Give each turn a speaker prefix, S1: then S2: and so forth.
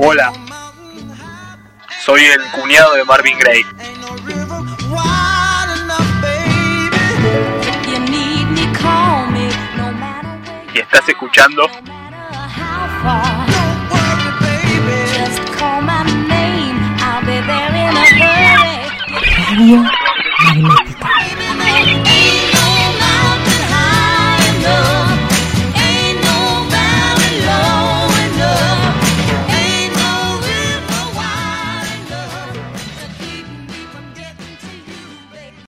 S1: Hola, soy el cuñado de Marvin Gray. Y estás escuchando
S2: Radio